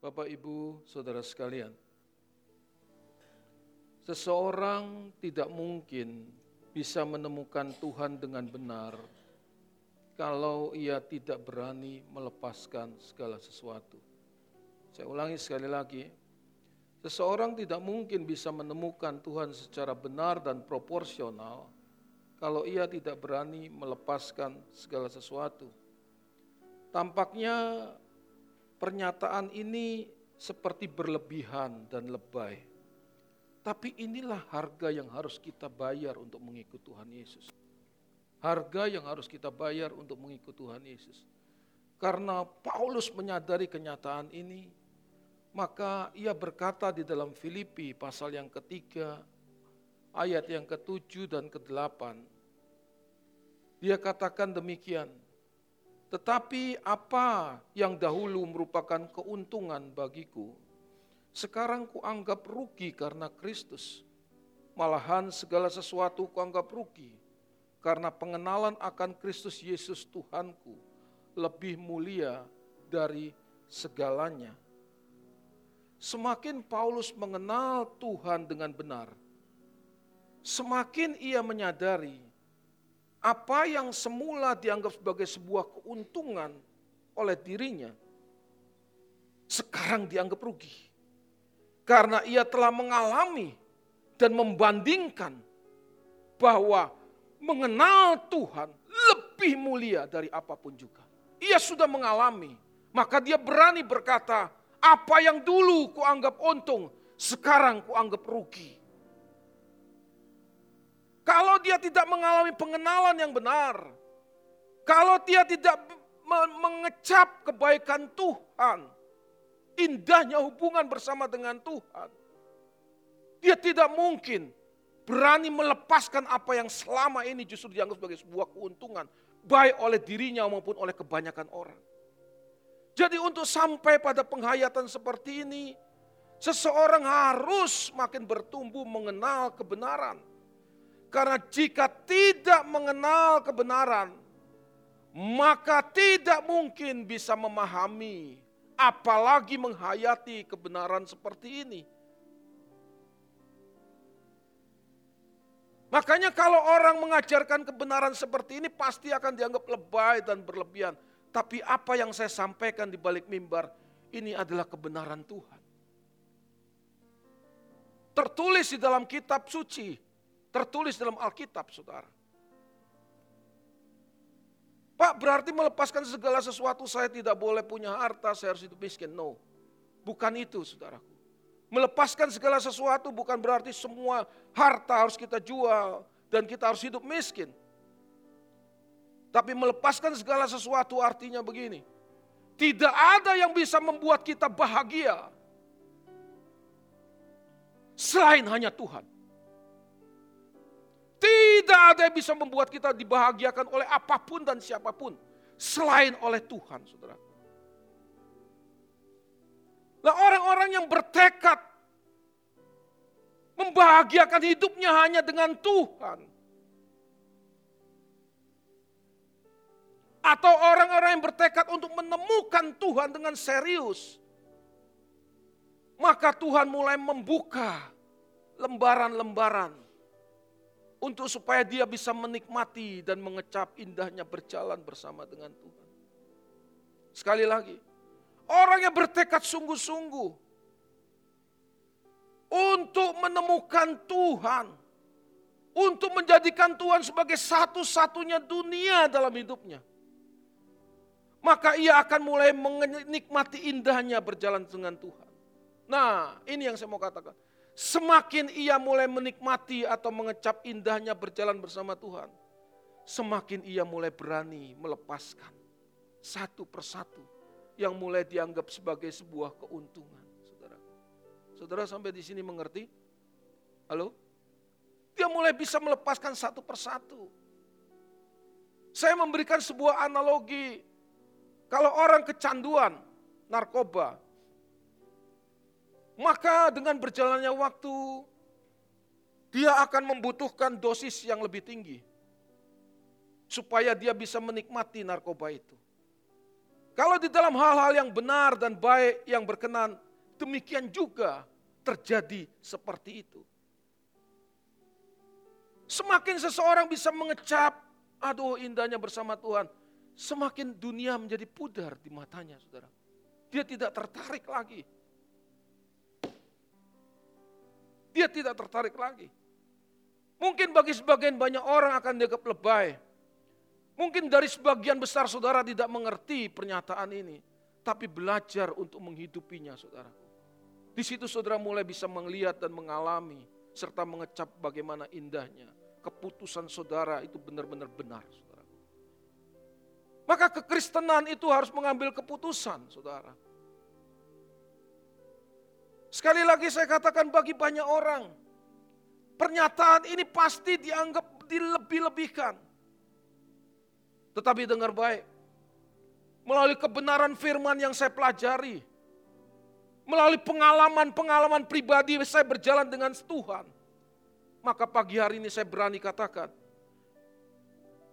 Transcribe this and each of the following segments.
Bapak, Ibu, saudara sekalian, seseorang tidak mungkin bisa menemukan Tuhan dengan benar kalau ia tidak berani melepaskan segala sesuatu. Saya ulangi sekali lagi, seseorang tidak mungkin bisa menemukan Tuhan secara benar dan proporsional kalau ia tidak berani melepaskan segala sesuatu. Tampaknya pernyataan ini seperti berlebihan dan lebay. Tapi inilah harga yang harus kita bayar untuk mengikut Tuhan Yesus harga yang harus kita bayar untuk mengikut Tuhan Yesus. Karena Paulus menyadari kenyataan ini, maka ia berkata di dalam Filipi pasal yang ketiga, ayat yang ketujuh dan kedelapan. Dia katakan demikian, tetapi apa yang dahulu merupakan keuntungan bagiku, sekarang kuanggap rugi karena Kristus. Malahan segala sesuatu kuanggap rugi karena pengenalan akan Kristus Yesus Tuhanku lebih mulia dari segalanya. Semakin Paulus mengenal Tuhan dengan benar, semakin ia menyadari apa yang semula dianggap sebagai sebuah keuntungan oleh dirinya, sekarang dianggap rugi. Karena ia telah mengalami dan membandingkan bahwa mengenal Tuhan lebih mulia dari apa pun juga. Ia sudah mengalami, maka dia berani berkata, apa yang dulu kuanggap untung, sekarang kuanggap rugi. Kalau dia tidak mengalami pengenalan yang benar, kalau dia tidak mengecap kebaikan Tuhan, indahnya hubungan bersama dengan Tuhan, dia tidak mungkin berani melepaskan apa yang selama ini justru dianggap sebagai sebuah keuntungan, baik oleh dirinya maupun oleh kebanyakan orang. Jadi untuk sampai pada penghayatan seperti ini, seseorang harus makin bertumbuh mengenal kebenaran. Karena jika tidak mengenal kebenaran, maka tidak mungkin bisa memahami, apalagi menghayati kebenaran seperti ini. Makanya kalau orang mengajarkan kebenaran seperti ini pasti akan dianggap lebay dan berlebihan. Tapi apa yang saya sampaikan di balik mimbar, ini adalah kebenaran Tuhan. Tertulis di dalam kitab suci, tertulis dalam Alkitab saudara. Pak berarti melepaskan segala sesuatu saya tidak boleh punya harta, saya harus hidup miskin. No, bukan itu saudaraku. Melepaskan segala sesuatu bukan berarti semua harta harus kita jual dan kita harus hidup miskin. Tapi melepaskan segala sesuatu artinya begini. Tidak ada yang bisa membuat kita bahagia selain hanya Tuhan. Tidak ada yang bisa membuat kita dibahagiakan oleh apa pun dan siapa pun selain oleh Tuhan, saudara. Nah orang-orang yang bertekad membahagiakan hidupnya hanya dengan Tuhan. Atau orang-orang yang bertekad untuk menemukan Tuhan dengan serius. Maka Tuhan mulai membuka lembaran-lembaran untuk supaya dia bisa menikmati dan mengecap indahnya berjalan bersama dengan Tuhan. Sekali lagi, Orang yang bertekad sungguh-sungguh untuk menemukan Tuhan, untuk menjadikan Tuhan sebagai satu-satunya dunia dalam hidupnya. Maka ia akan mulai menikmati indahnya berjalan dengan Tuhan. Nah, ini yang saya mau katakan. Semakin ia mulai menikmati atau mengecap indahnya berjalan bersama Tuhan, semakin ia mulai berani melepaskan satu persatu yang mulai dianggap sebagai sebuah keuntungan. Saudara, saudara sampai di sini mengerti? Halo? Dia mulai bisa melepaskan satu persatu. Saya memberikan sebuah analogi. Kalau orang kecanduan narkoba, maka dengan berjalannya waktu, dia akan membutuhkan dosis yang lebih tinggi. Supaya dia bisa menikmati narkoba itu. Kalau di dalam hal-hal yang benar dan baik yang berkenan, demikian juga terjadi seperti itu. Semakin seseorang bisa mengecap, aduh indahnya bersama Tuhan, semakin dunia menjadi pudar di matanya, saudara. Dia tidak tertarik lagi. Dia tidak tertarik lagi. Mungkin bagi sebagian banyak orang akan dianggap lebay. Mungkin dari sebagian besar saudara tidak mengerti pernyataan ini. Tapi belajar untuk menghidupinya saudara. Di situ saudara mulai bisa melihat dan mengalami. Serta mengecap bagaimana indahnya. Keputusan saudara itu benar-benar benar saudara. Maka kekristenan itu harus mengambil keputusan, saudara. Sekali lagi saya katakan bagi banyak orang, pernyataan ini pasti dianggap dilebih-lebihkan. Tetapi dengar baik, melalui kebenaran firman yang saya pelajari, melalui pengalaman-pengalaman pribadi saya berjalan dengan Tuhan, maka pagi hari ini saya berani katakan,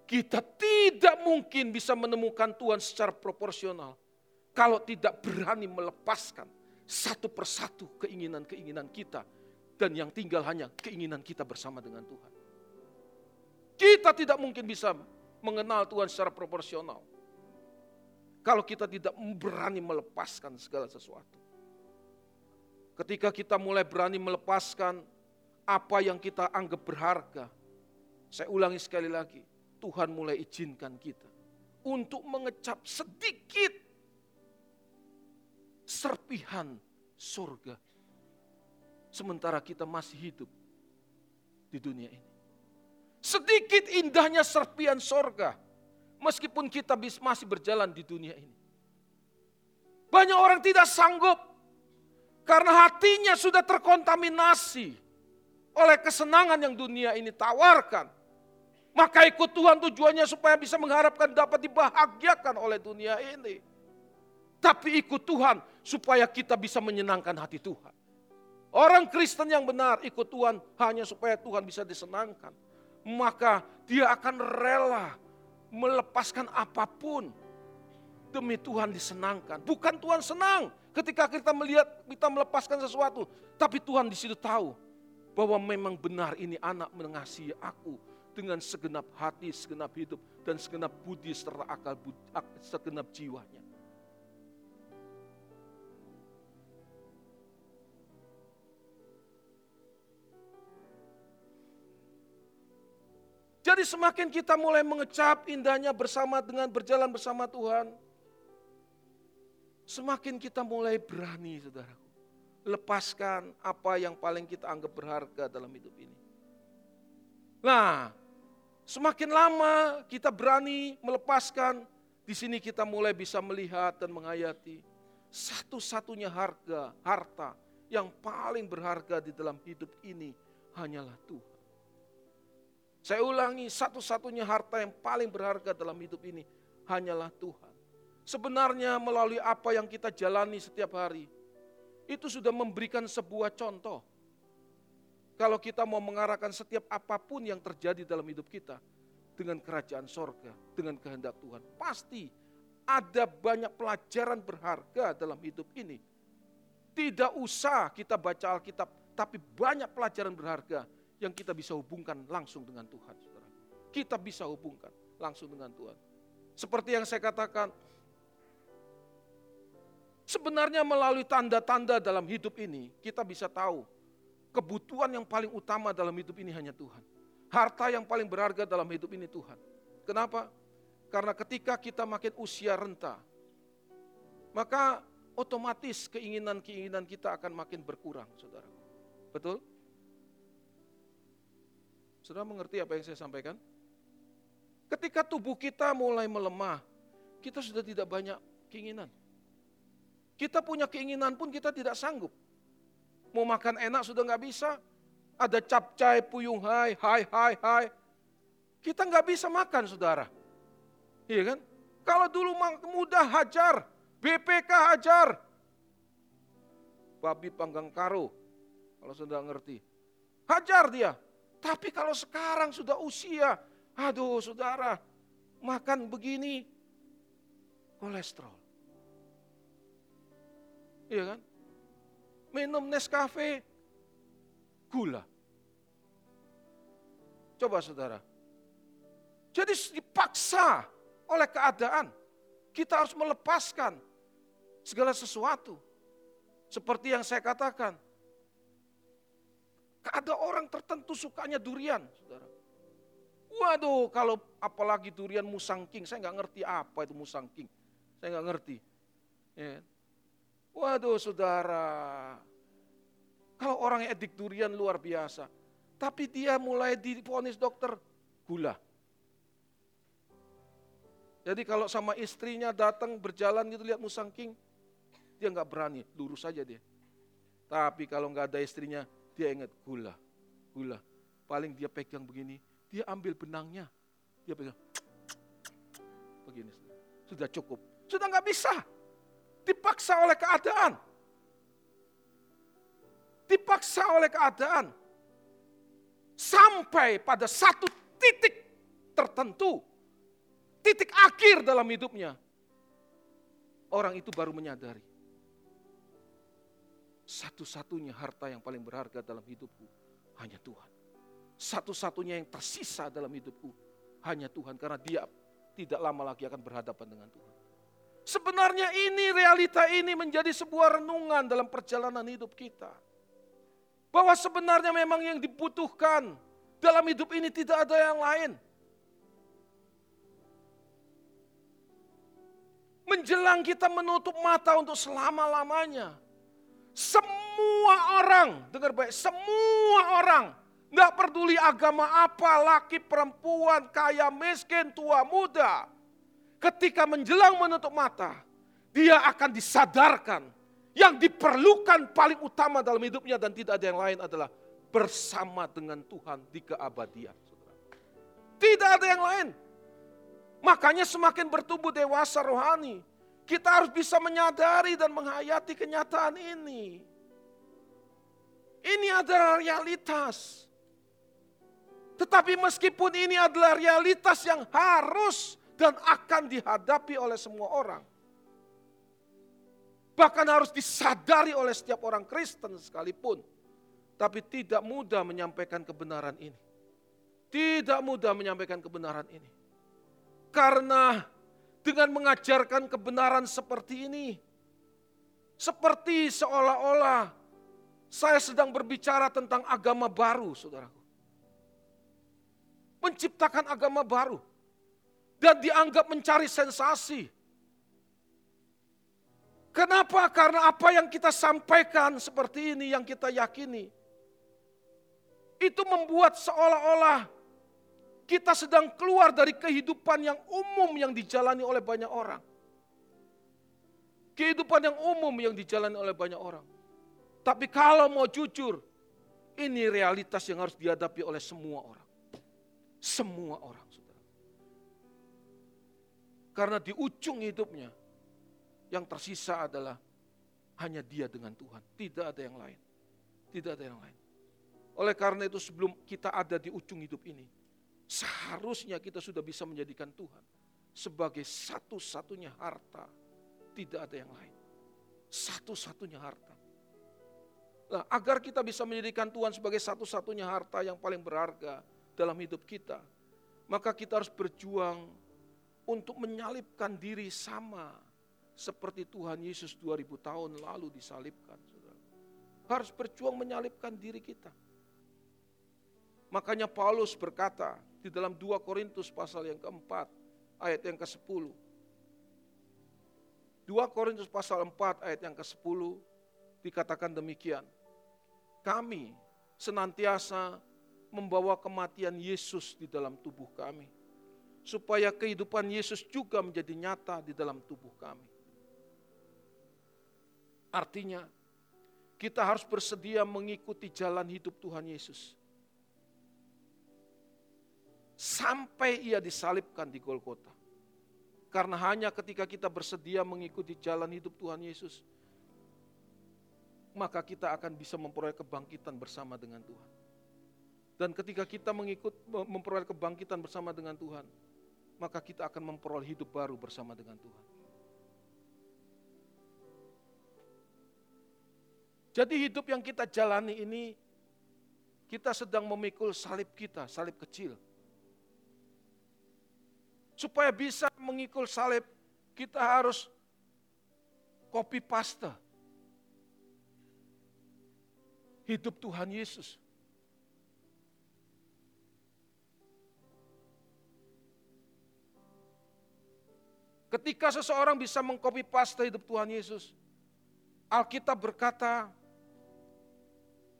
kita tidak mungkin bisa menemukan Tuhan secara proporsional kalau tidak berani melepaskan satu persatu keinginan-keinginan kita dan yang tinggal hanya keinginan kita bersama dengan Tuhan. Kita tidak mungkin bisa mengenal Tuhan secara proporsional kalau kita tidak berani melepaskan segala sesuatu. Ketika kita mulai berani melepaskan apa yang kita anggap berharga, saya ulangi sekali lagi, Tuhan mulai izinkan kita untuk mengecap sedikit serpihan surga. Sementara kita masih hidup di dunia ini. Sedikit indahnya serpihan surga. Meskipun kita masih berjalan di dunia ini. Banyak orang tidak sanggup karena hatinya sudah terkontaminasi oleh kesenangan yang dunia ini tawarkan. Maka ikut Tuhan tujuannya supaya bisa mengharapkan dapat dibahagiakan oleh dunia ini. Tapi ikut Tuhan supaya kita bisa menyenangkan hati Tuhan. Orang Kristen yang benar ikut Tuhan hanya supaya Tuhan bisa disenangkan. Maka dia akan rela melepaskan apa pun demi Tuhan disenangkan. Bukan Tuhan senang ketika kita melihat kita melepaskan sesuatu, tapi Tuhan di situ tahu bahwa memang benar ini anak mengasihi aku dengan segenap hati, segenap hidup, dan segenap budi serta akal segenap jiwanya. Jadi semakin kita mulai mengecap indahnya bersama dengan berjalan bersama Tuhan, semakin kita mulai berani, saudaraku, lepaskan apa yang paling kita anggap berharga dalam hidup ini. Nah, Semakin lama kita berani melepaskan, di sini kita mulai bisa melihat dan menghayati satu-satunya harga, harta yang paling berharga di dalam hidup ini hanyalah Tuhan. Saya ulangi, satu-satunya harta yang paling berharga dalam hidup ini hanyalah Tuhan. Sebenarnya melalui apa yang kita jalani setiap hari, itu sudah memberikan sebuah contoh kalau kita mau mengarahkan setiap apa pun yang terjadi dalam hidup kita dengan kerajaan sorga, dengan kehendak Tuhan, pasti ada banyak pelajaran berharga dalam hidup ini. Tidak usah kita baca Alkitab, tapi banyak pelajaran berharga yang kita bisa hubungkan langsung dengan Tuhan. Saudara. Kita bisa hubungkan langsung dengan Tuhan. Seperti yang saya katakan, sebenarnya melalui tanda-tanda dalam hidup ini, kita bisa tahu kebutuhan yang paling utama dalam hidup ini hanya Tuhan. Harta yang paling berharga dalam hidup ini Tuhan. Kenapa? Karena ketika kita makin usia renta, maka otomatis keinginan-keinginan kita akan makin berkurang, saudara. Betul? Saudara mengerti apa yang saya sampaikan? Ketika tubuh kita mulai melemah, kita sudah tidak banyak keinginan. Kita punya keinginan pun kita tidak sanggup. Mau makan enak sudah nggak bisa. Ada capcai, puyung hai, hai, hai, hai. Kita nggak bisa makan saudara. Iya kan? Kalau dulu mudah hajar, BPK hajar. Babi panggang karo, kalau sudah ngerti. Hajar dia. Tapi kalau sekarang sudah usia, aduh saudara, makan begini, kolesterol. Iya kan? Minum Nescafe, gula. Coba saudara. Jadi dipaksa oleh keadaan. Kita harus melepaskan segala sesuatu. Seperti yang saya katakan. Ada orang tertentu sukanya durian, saudara. Waduh, kalau apalagi durian musangking, saya nggak ngerti apa itu musangking. Saya nggak ngerti. Ya. Waduh, saudara. Kalau orang edik durian luar biasa. Tapi dia mulai diponis dokter gula. Jadi kalau sama istrinya datang berjalan gitu lihat musangking, dia nggak berani, lurus saja dia. Tapi kalau nggak ada istrinya, dia ingat gula, gula. Paling dia pegang begini, dia ambil benangnya, dia pegang, begini. Sudah cukup, sudah nggak bisa, dipaksa oleh keadaan, dipaksa oleh keadaan, sampai pada satu titik tertentu, titik akhir dalam hidupnya, orang itu baru menyadari satu-satunya harta yang paling berharga dalam hidupku hanya Tuhan. Satu-satunya yang tersisa dalam hidupku hanya Tuhan karena dia tidak lama lagi akan berhadapan dengan Tuhan. Sebenarnya ini realita ini menjadi sebuah renungan dalam perjalanan hidup kita. Bahwa sebenarnya memang yang dibutuhkan dalam hidup ini tidak ada yang lain. Menjelang kita menutup mata untuk selama-lamanya. Semua orang, dengar baik, semua orang, nggak peduli agama apa, laki, perempuan, kaya, miskin, tua, muda. Ketika menjelang menutup mata, dia akan disadarkan yang diperlukan paling utama dalam hidupnya dan tidak ada yang lain adalah bersama dengan Tuhan di keabadian. Tidak ada yang lain. Makanya semakin bertumbuh dewasa rohani, kita harus bisa menyadari dan menghayati kenyataan ini. Ini adalah realitas. Tetapi meskipun ini adalah realitas yang harus dan akan dihadapi oleh semua orang, Bahkan harus disadari oleh setiap orang Kristen sekalipun. Tapi tidak mudah menyampaikan kebenaran ini. Tidak mudah menyampaikan kebenaran ini. Karena dengan mengajarkan kebenaran seperti ini, seperti seolah-olah saya sedang berbicara tentang agama baru, saudaraku. Menciptakan agama baru. Dan dianggap mencari sensasi Kenapa? Karena apa yang kita sampaikan seperti ini yang kita yakini. Itu membuat seolah-olah kita sedang keluar dari kehidupan yang umum yang dijalani oleh banyak orang. Kehidupan yang umum yang dijalani oleh banyak orang. Tapi kalau mau jujur, ini realitas yang harus dihadapi oleh semua orang. Semua orang, saudara. Karena di ujung hidupnya, yang tersisa adalah hanya dia dengan Tuhan. Tidak ada yang lain. Tidak ada yang lain. Oleh karena itu sebelum kita ada di ujung hidup ini, seharusnya kita sudah bisa menjadikan Tuhan sebagai satu-satunya harta. Tidak ada yang lain. Satu-satunya harta. Nah, agar kita bisa menjadikan Tuhan sebagai satu-satunya harta yang paling berharga dalam hidup kita, maka kita harus berjuang untuk menyalipkan diri sama seperti Tuhan Yesus 2000 tahun lalu disalibkan. Harus berjuang menyalibkan diri kita. Makanya Paulus berkata di dalam 2 Korintus pasal yang keempat, ayat yang ke-10. 2 Korintus pasal 4 ayat yang ke-10 dikatakan demikian. Kami senantiasa membawa kematian Yesus di dalam tubuh kami. Supaya kehidupan Yesus juga menjadi nyata di dalam tubuh kami. Artinya, kita harus bersedia mengikuti jalan hidup Tuhan Yesus. Sampai ia disalibkan di Golgota. Karena hanya ketika kita bersedia mengikuti jalan hidup Tuhan Yesus, maka kita akan bisa memperoleh kebangkitan bersama dengan Tuhan. Dan ketika kita mengikut memperoleh kebangkitan bersama dengan Tuhan, maka kita akan memperoleh hidup baru bersama dengan Tuhan. Jadi hidup yang kita jalani ini, kita sedang memikul salib kita, salib kecil. Supaya bisa mengikul salib, kita harus copy paste. Hidup Tuhan Yesus. Ketika seseorang bisa mengcopy paste hidup Tuhan Yesus, Alkitab berkata,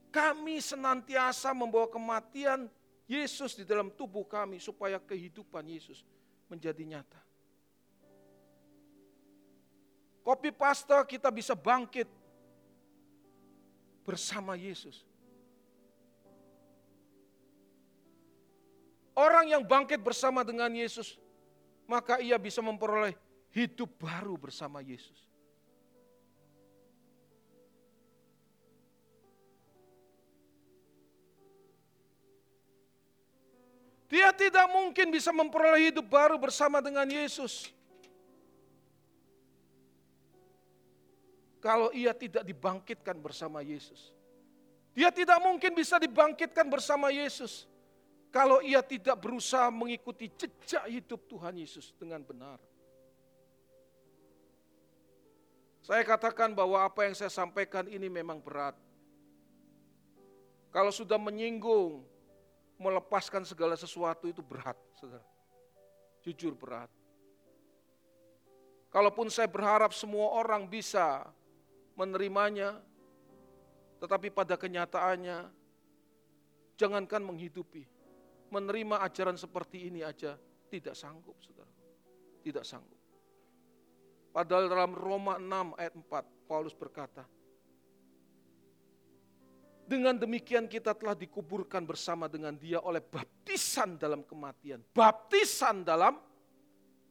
kami senantiasa membawa kematian Yesus di dalam tubuh kami supaya kehidupan Yesus menjadi nyata. Kopi paste kita bisa bangkit bersama Yesus. Orang yang bangkit bersama dengan Yesus, maka ia bisa memperoleh hidup baru bersama Yesus. Dia tidak mungkin bisa memperoleh hidup baru bersama dengan Yesus. Kalau ia tidak dibangkitkan bersama Yesus. Dia tidak mungkin bisa dibangkitkan bersama Yesus. Kalau ia tidak berusaha mengikuti jejak hidup Tuhan Yesus dengan benar. Saya katakan bahwa apa yang saya sampaikan ini memang berat. Kalau sudah menyinggung, melepaskan segala sesuatu itu berat, saudara. Jujur berat. Kalaupun saya berharap semua orang bisa menerimanya, tetapi pada kenyataannya, jangankan menghidupi, menerima ajaran seperti ini aja tidak sanggup, saudara. Tidak sanggup. Padahal dalam Roma 6 ayat 4, Paulus berkata, dengan demikian kita telah dikuburkan bersama dengan dia oleh baptisan dalam kematian. Baptisan dalam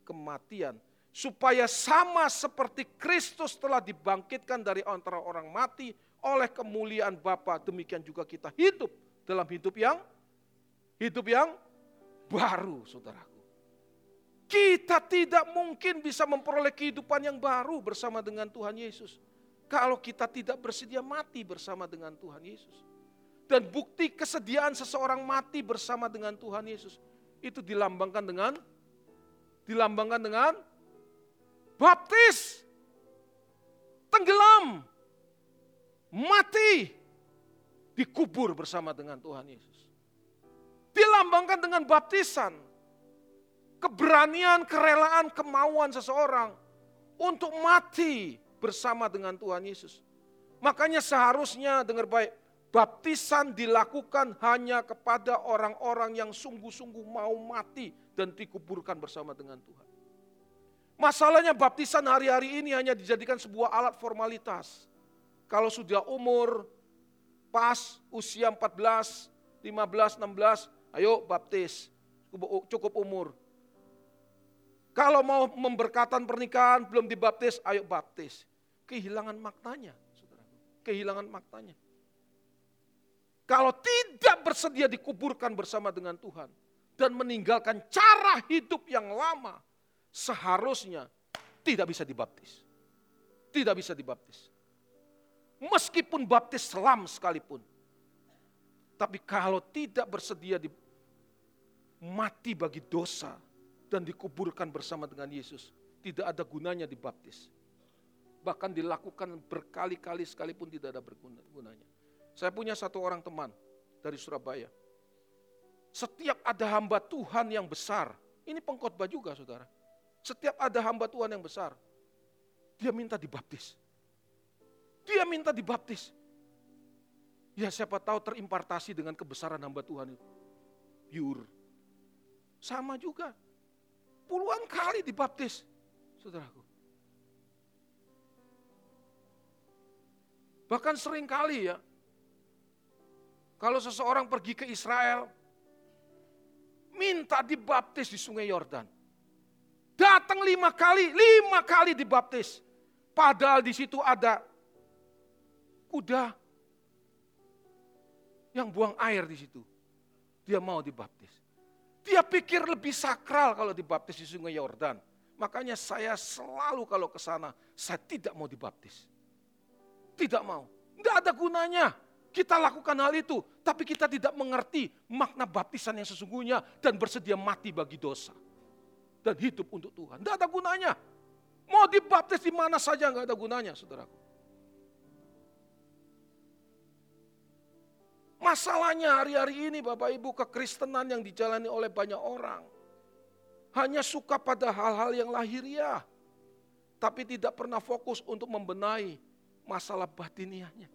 kematian. Supaya sama seperti Kristus telah dibangkitkan dari antara orang mati oleh kemuliaan Bapa, demikian juga kita hidup dalam hidup yang hidup yang baru, saudaraku. Kita tidak mungkin bisa memperoleh kehidupan yang baru bersama dengan Tuhan Yesus. Kalau kita tidak bersedia mati bersama dengan Tuhan Yesus. Dan bukti kesediaan seseorang mati bersama dengan Tuhan Yesus itu dilambangkan dengan dilambangkan dengan baptis, tenggelam, mati, dikubur bersama dengan Tuhan Yesus. Dilambangkan dengan baptisan, keberanian, kerelaan, kemauan seseorang untuk mati bersama dengan Tuhan Yesus. Makanya seharusnya dengar baik, baptisan dilakukan hanya kepada orang-orang yang sungguh-sungguh mau mati dan dikuburkan bersama dengan Tuhan. Masalahnya baptisan hari-hari ini hanya dijadikan sebuah alat formalitas. Kalau sudah umur pas usia 14, 15, 16, ayo baptis. Cukup umur. Kalau mau memberkatan pernikahan belum dibaptis, ayo baptis. Kehilangan maknanya, saudara. Kehilangan maknanya. Kalau tidak bersedia dikuburkan bersama dengan Tuhan dan meninggalkan cara hidup yang lama, seharusnya tidak bisa dibaptis. Tidak bisa dibaptis. Meskipun baptis selam sekalipun. Tapi kalau tidak bersedia di, mati bagi dosa, dan dikuburkan bersama dengan Yesus. Tidak ada gunanya dibaptis. Bahkan dilakukan berkali-kali sekalipun tidak ada bergunanya. Saya punya satu orang teman dari Surabaya. Setiap ada hamba Tuhan yang besar, ini pengkhotbah juga saudara. Setiap ada hamba Tuhan yang besar, dia minta dibaptis. Dia minta dibaptis. Ya siapa tahu terimpartasi dengan kebesaran hamba Tuhan itu. Pure. Sama juga. Puluhan kali dibaptis, saudaraku. Bahkan sering kali ya, kalau seseorang pergi ke Israel, minta dibaptis di sungai Yordan. Datang lima kali, lima kali dibaptis. Padahal di situ ada kuda yang buang air di situ. Dia mau dibaptis. Dia pikir lebih sakral kalau dibaptis di sungai Yordan. Makanya saya selalu kalau ke sana, saya tidak mau dibaptis. Tidak mau. Tidak ada gunanya. Kita lakukan hal itu, tapi kita tidak mengerti makna baptisan yang sesungguhnya dan bersedia mati bagi dosa. Dan hidup untuk Tuhan. Tidak ada gunanya. Mau dibaptis di mana saja nggak ada gunanya, saudaraku. Masalahnya hari-hari ini Bapak Ibu kekristenan yang dijalani oleh banyak orang. Hanya suka pada hal-hal yang lahiriah. Tapi tidak pernah fokus untuk membenahi masalah batiniahnya.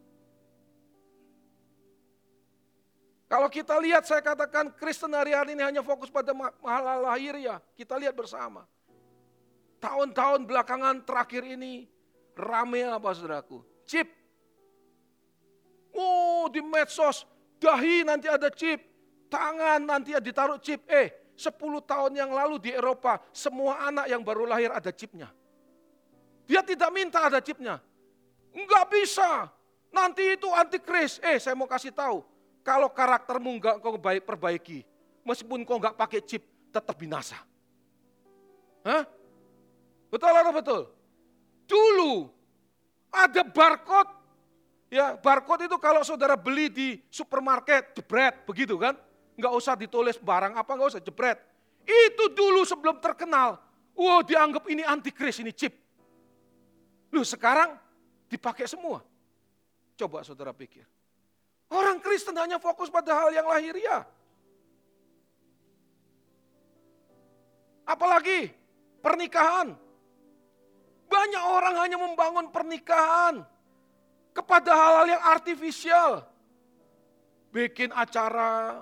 Kalau kita lihat saya katakan Kristen hari-hari ini hanya fokus pada hal lahir ya. Kita lihat bersama. Tahun-tahun belakangan terakhir ini rame apa saudaraku? Chip. Oh di medsos dahi nanti ada chip. Tangan nanti ditaruh chip. Eh 10 tahun yang lalu di Eropa semua anak yang baru lahir ada chipnya. Dia tidak minta ada chipnya. Enggak bisa. Nanti itu antikris. Eh saya mau kasih tahu kalau karaktermu enggak kau baik perbaiki, meskipun kau enggak pakai chip, tetap binasa. Hah? Betul atau betul? Dulu ada barcode. Ya, barcode itu kalau saudara beli di supermarket, jebret, begitu kan? Enggak usah ditulis barang apa, enggak usah jebret. Itu dulu sebelum terkenal. Wow, dianggap ini antikris, ini chip. Lu sekarang dipakai semua. Coba saudara pikir. Orang Kristen hanya fokus pada hal yang lahiriah. Apalagi pernikahan. Banyak orang hanya membangun pernikahan kepada hal-hal yang artifisial. Bikin acara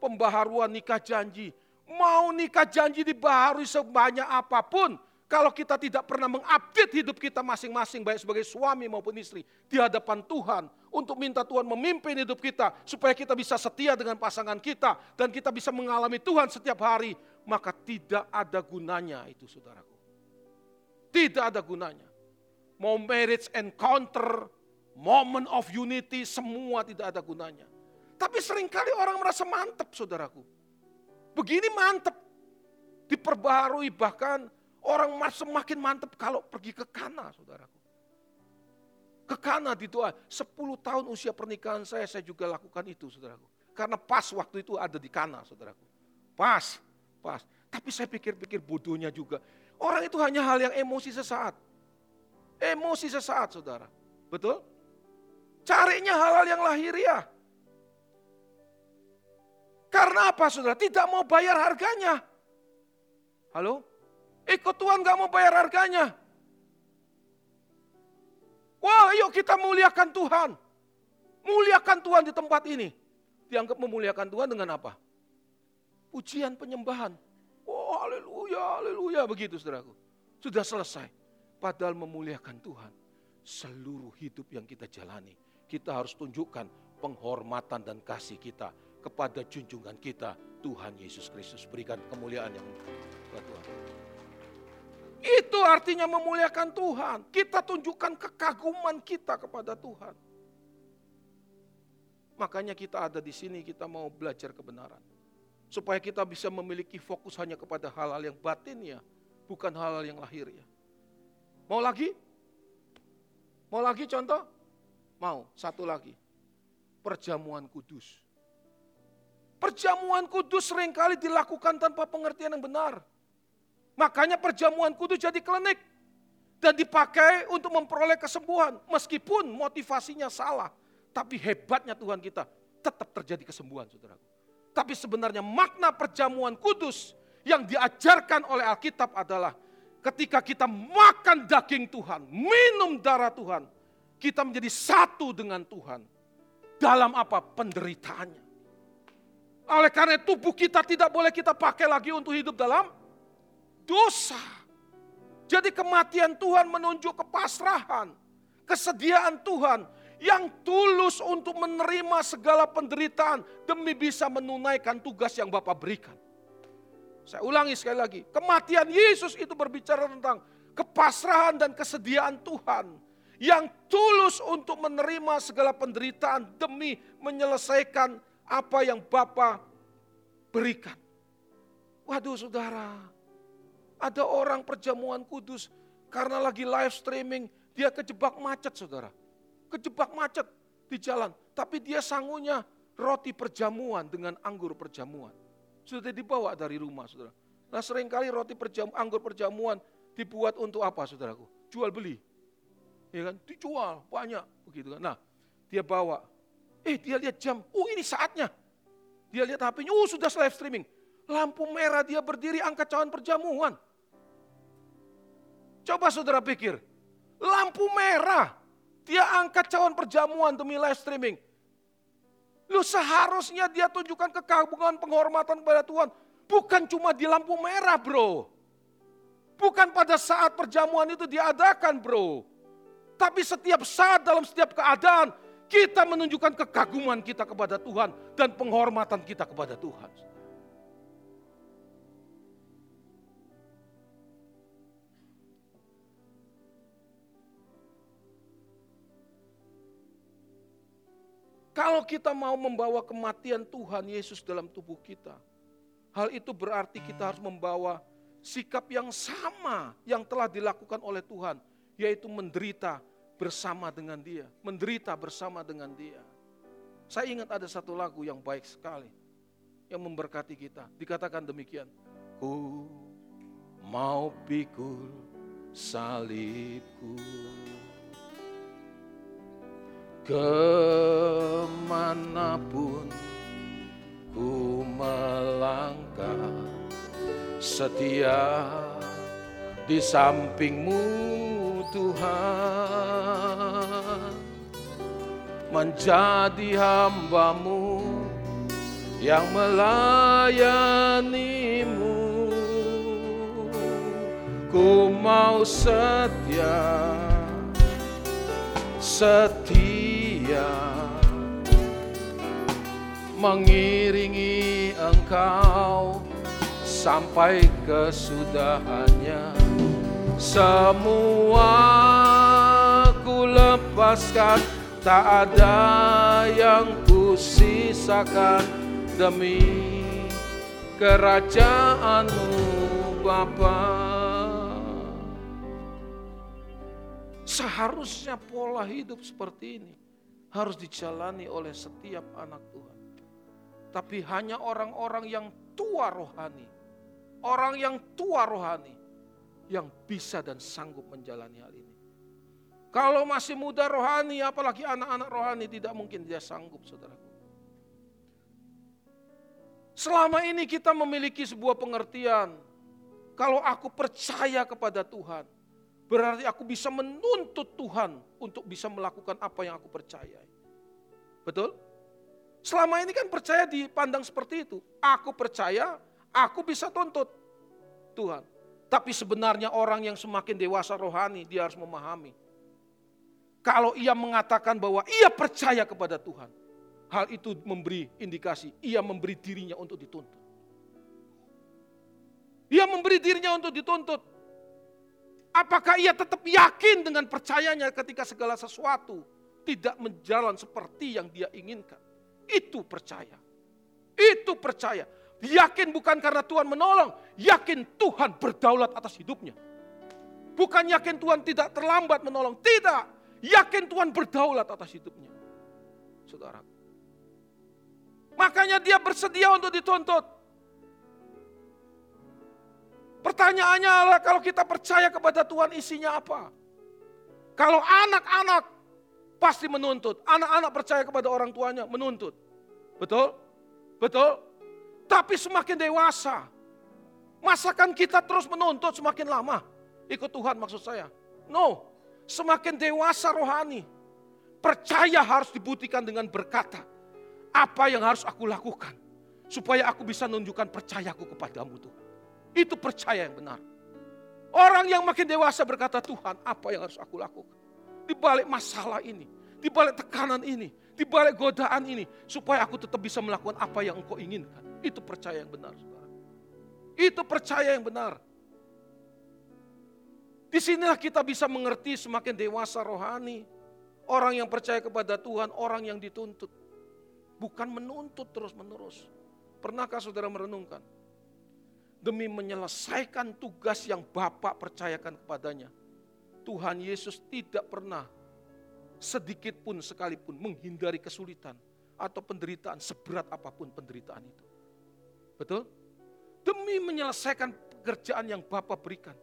pembaharuan nikah janji. Mau nikah janji dibaharui sebanyak apa pun, kalau kita tidak pernah mengupdate hidup kita masing-masing baik sebagai suami maupun istri di hadapan Tuhan untuk minta Tuhan memimpin hidup kita supaya kita bisa setia dengan pasangan kita dan kita bisa mengalami Tuhan setiap hari, maka tidak ada gunanya itu saudaraku. Tidak ada gunanya. Mau marriage encounter, moment of unity, semua tidak ada gunanya. Tapi sering kali orang merasa mantap saudaraku. Begini mantap. Diperbarui bahkan Orang semakin mantap kalau pergi ke Kana, saudaraku. Ke Kana di doa. 10 tahun usia pernikahan saya, saya juga lakukan itu, saudaraku. Karena pas waktu itu ada di Kana, saudaraku. Pas, pas. Tapi saya pikir-pikir bodohnya juga. Orang itu hanya hal yang emosi sesaat. Emosi sesaat, saudara. Betul? Carinya hal-hal yang lahiriah. Karena apa saudara? Tidak mau bayar harganya. Halo? Ikut Tuhan gak mau bayar harganya. Wah yuk kita muliakan Tuhan. Muliakan Tuhan di tempat ini. Dianggap memuliakan Tuhan dengan apa? Pujian penyembahan. Oh haleluya, haleluya begitu saudaraku. Sudah selesai. Padahal memuliakan Tuhan. Seluruh hidup yang kita jalani. Kita harus tunjukkan penghormatan dan kasih kita kepada junjungan kita Tuhan Yesus Kristus. Berikan kemuliaan yang buat Tuhan. Itu artinya memuliakan Tuhan. Kita tunjukkan kekaguman kita kepada Tuhan. Makanya kita ada di sini, kita mau belajar kebenaran. Supaya kita bisa memiliki fokus hanya kepada hal-hal yang batin ya, bukan hal-hal yang lahir ya. Mau lagi? Mau lagi contoh? Mau, satu lagi. Perjamuan kudus. Perjamuan kudus sering kali dilakukan tanpa pengertian yang benar. Makanya perjamuan kudus jadi klinik. Dan dipakai untuk memperoleh kesembuhan. Meskipun motivasinya salah. Tapi hebatnya Tuhan kita tetap terjadi kesembuhan saudaraku. Tapi sebenarnya makna perjamuan kudus yang diajarkan oleh Alkitab adalah ketika kita makan daging Tuhan, minum darah Tuhan, kita menjadi satu dengan Tuhan. Dalam apa? Penderitaannya. Oleh karena tubuh kita tidak boleh kita pakai lagi untuk hidup dalam dosa. Jadi kematian Tuhan menunjuk kepasrahan, kesediaan Tuhan yang tulus untuk menerima segala penderitaan demi bisa menunaikan tugas yang Bapak berikan. Saya ulangi sekali lagi, kematian Yesus itu berbicara tentang kepasrahan dan kesediaan Tuhan yang tulus untuk menerima segala penderitaan demi menyelesaikan apa yang Bapak berikan. Waduh saudara, ada orang perjamuan kudus karena lagi live streaming, dia kejebak macet saudara. kejebak macet di jalan. Tapi dia sangunya roti perjamuan dengan anggur perjamuan. Sudah dibawa dari rumah, saudara. Nah sering kali roti perjam, anggur perjamuan dibuat untuk apa, saudaraku? Jual beli. Ya kan? Dijual banyak begitu kan. Nah, dia bawa. Eh, dia lihat jam. Oh, ini saatnya. Dia lihat HP-nya. Oh, sudah live streaming. Lampu merah dia berdiri angkat cawan perjamuan. Coba saudara pikir, lampu merah, dia angkat cawan perjamuan demi live streaming. Lu seharusnya dia tunjukkan kekaguman penghormatan kepada Tuhan. Bukan cuma di lampu merah bro. Bukan pada saat perjamuan itu diadakan bro. Tapi setiap saat dalam setiap keadaan kita menunjukkan kekaguman kita kepada Tuhan dan penghormatan kita kepada Tuhan. Kalau kita mau membawa kematian Tuhan Yesus dalam tubuh kita, hal itu berarti kita harus membawa sikap yang sama yang telah dilakukan oleh Tuhan, yaitu menderita bersama dengan Dia, menderita bersama dengan Dia. Saya ingat ada satu lagu yang baik sekali yang memberkati kita. Dikatakan demikian, ku mau pikul salibku ke mana pun ku melangkah setia di sampingmu Tuhan menjadi hambamu yang melayanimu. Ku mau setia setia setia mengiringi engkau sampai kesudahannya. Semua ku lepaskan tak ada yang ku sisakan. Demi kerajaanmu Bapa. Seharusnya pola hidup seperti ini harus dijalani oleh setiap anak Tuhan. Tapi hanya orang-orang yang tua rohani, orang yang tua rohani yang bisa dan sanggup menjalani hal ini. Kalau masih muda rohani, apalagi anak-anak rohani, tidak mungkin dia sanggup, saudaraku. Selama ini kita memiliki sebuah pengertian, kalau aku percaya kepada Tuhan, Berarti aku bisa menuntut Tuhan untuk bisa melakukan apa yang aku percaya. Betul? Selama ini kan percaya dipandang seperti itu. Aku percaya, aku bisa tuntut Tuhan. Tapi sebenarnya orang yang semakin dewasa rohani, dia harus memahami. Kalau ia mengatakan bahwa ia percaya kepada Tuhan, hal itu memberi indikasi, ia memberi dirinya untuk dituntut. Ia memberi dirinya untuk dituntut. Apakah ia tetap yakin dengan percayanya ketika segala sesuatu tidak menjalan seperti yang dia inginkan? Itu percaya. Itu percaya. Yakin bukan karena Tuhan menolong, yakin Tuhan berdaulat atas hidupnya. Bukan yakin Tuhan tidak terlambat menolong, tidak. Yakin Tuhan berdaulat atas hidupnya. Saudara. Makanya dia bersedia untuk dituntut. Pertanyaannya adalah kalau kita percaya kepada Tuhan isinya apa? Kalau anak-anak pasti menuntut. Anak-anak percaya kepada orang tuanya menuntut. Betul? Betul? Tapi semakin dewasa, masakan kita terus menuntut semakin lama? Ikut Tuhan maksud saya. No, semakin dewasa rohani, percaya harus dibuktikan dengan berkata, apa yang harus aku lakukan supaya aku bisa menunjukkan percayaku kepadamu Tuhan. Itu percaya yang benar. Orang yang makin dewasa berkata, Tuhan apa yang harus aku lakukan? Di balik masalah ini, di balik tekanan ini, di balik godaan ini, supaya aku tetap bisa melakukan apa yang engkau inginkan. Itu percaya yang benar. Itu percaya yang benar. Di sinilah kita bisa mengerti semakin dewasa rohani. Orang yang percaya kepada Tuhan, orang yang dituntut. Bukan menuntut terus menerus. Pernahkah saudara merenungkan? Demi menyelesaikan tugas yang Bapak percayakan kepadanya. Tuhan Yesus tidak pernah sedikit pun sekalipun menghindari kesulitan atau penderitaan seberat apa pun penderitaan itu. Betul? Demi menyelesaikan pekerjaan yang Bapak berikan.